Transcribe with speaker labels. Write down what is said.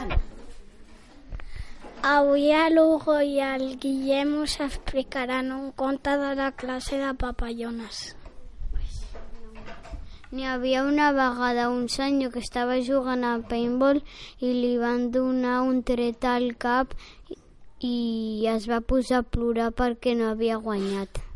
Speaker 1: important?
Speaker 2: Avui a l'Hugo i al Guillem us explicaran un conte de la classe de papallones.
Speaker 3: N'hi havia una vegada un senyor que estava jugant a paintball i li van donar un tret al cap i es va posar a plorar perquè no havia guanyat.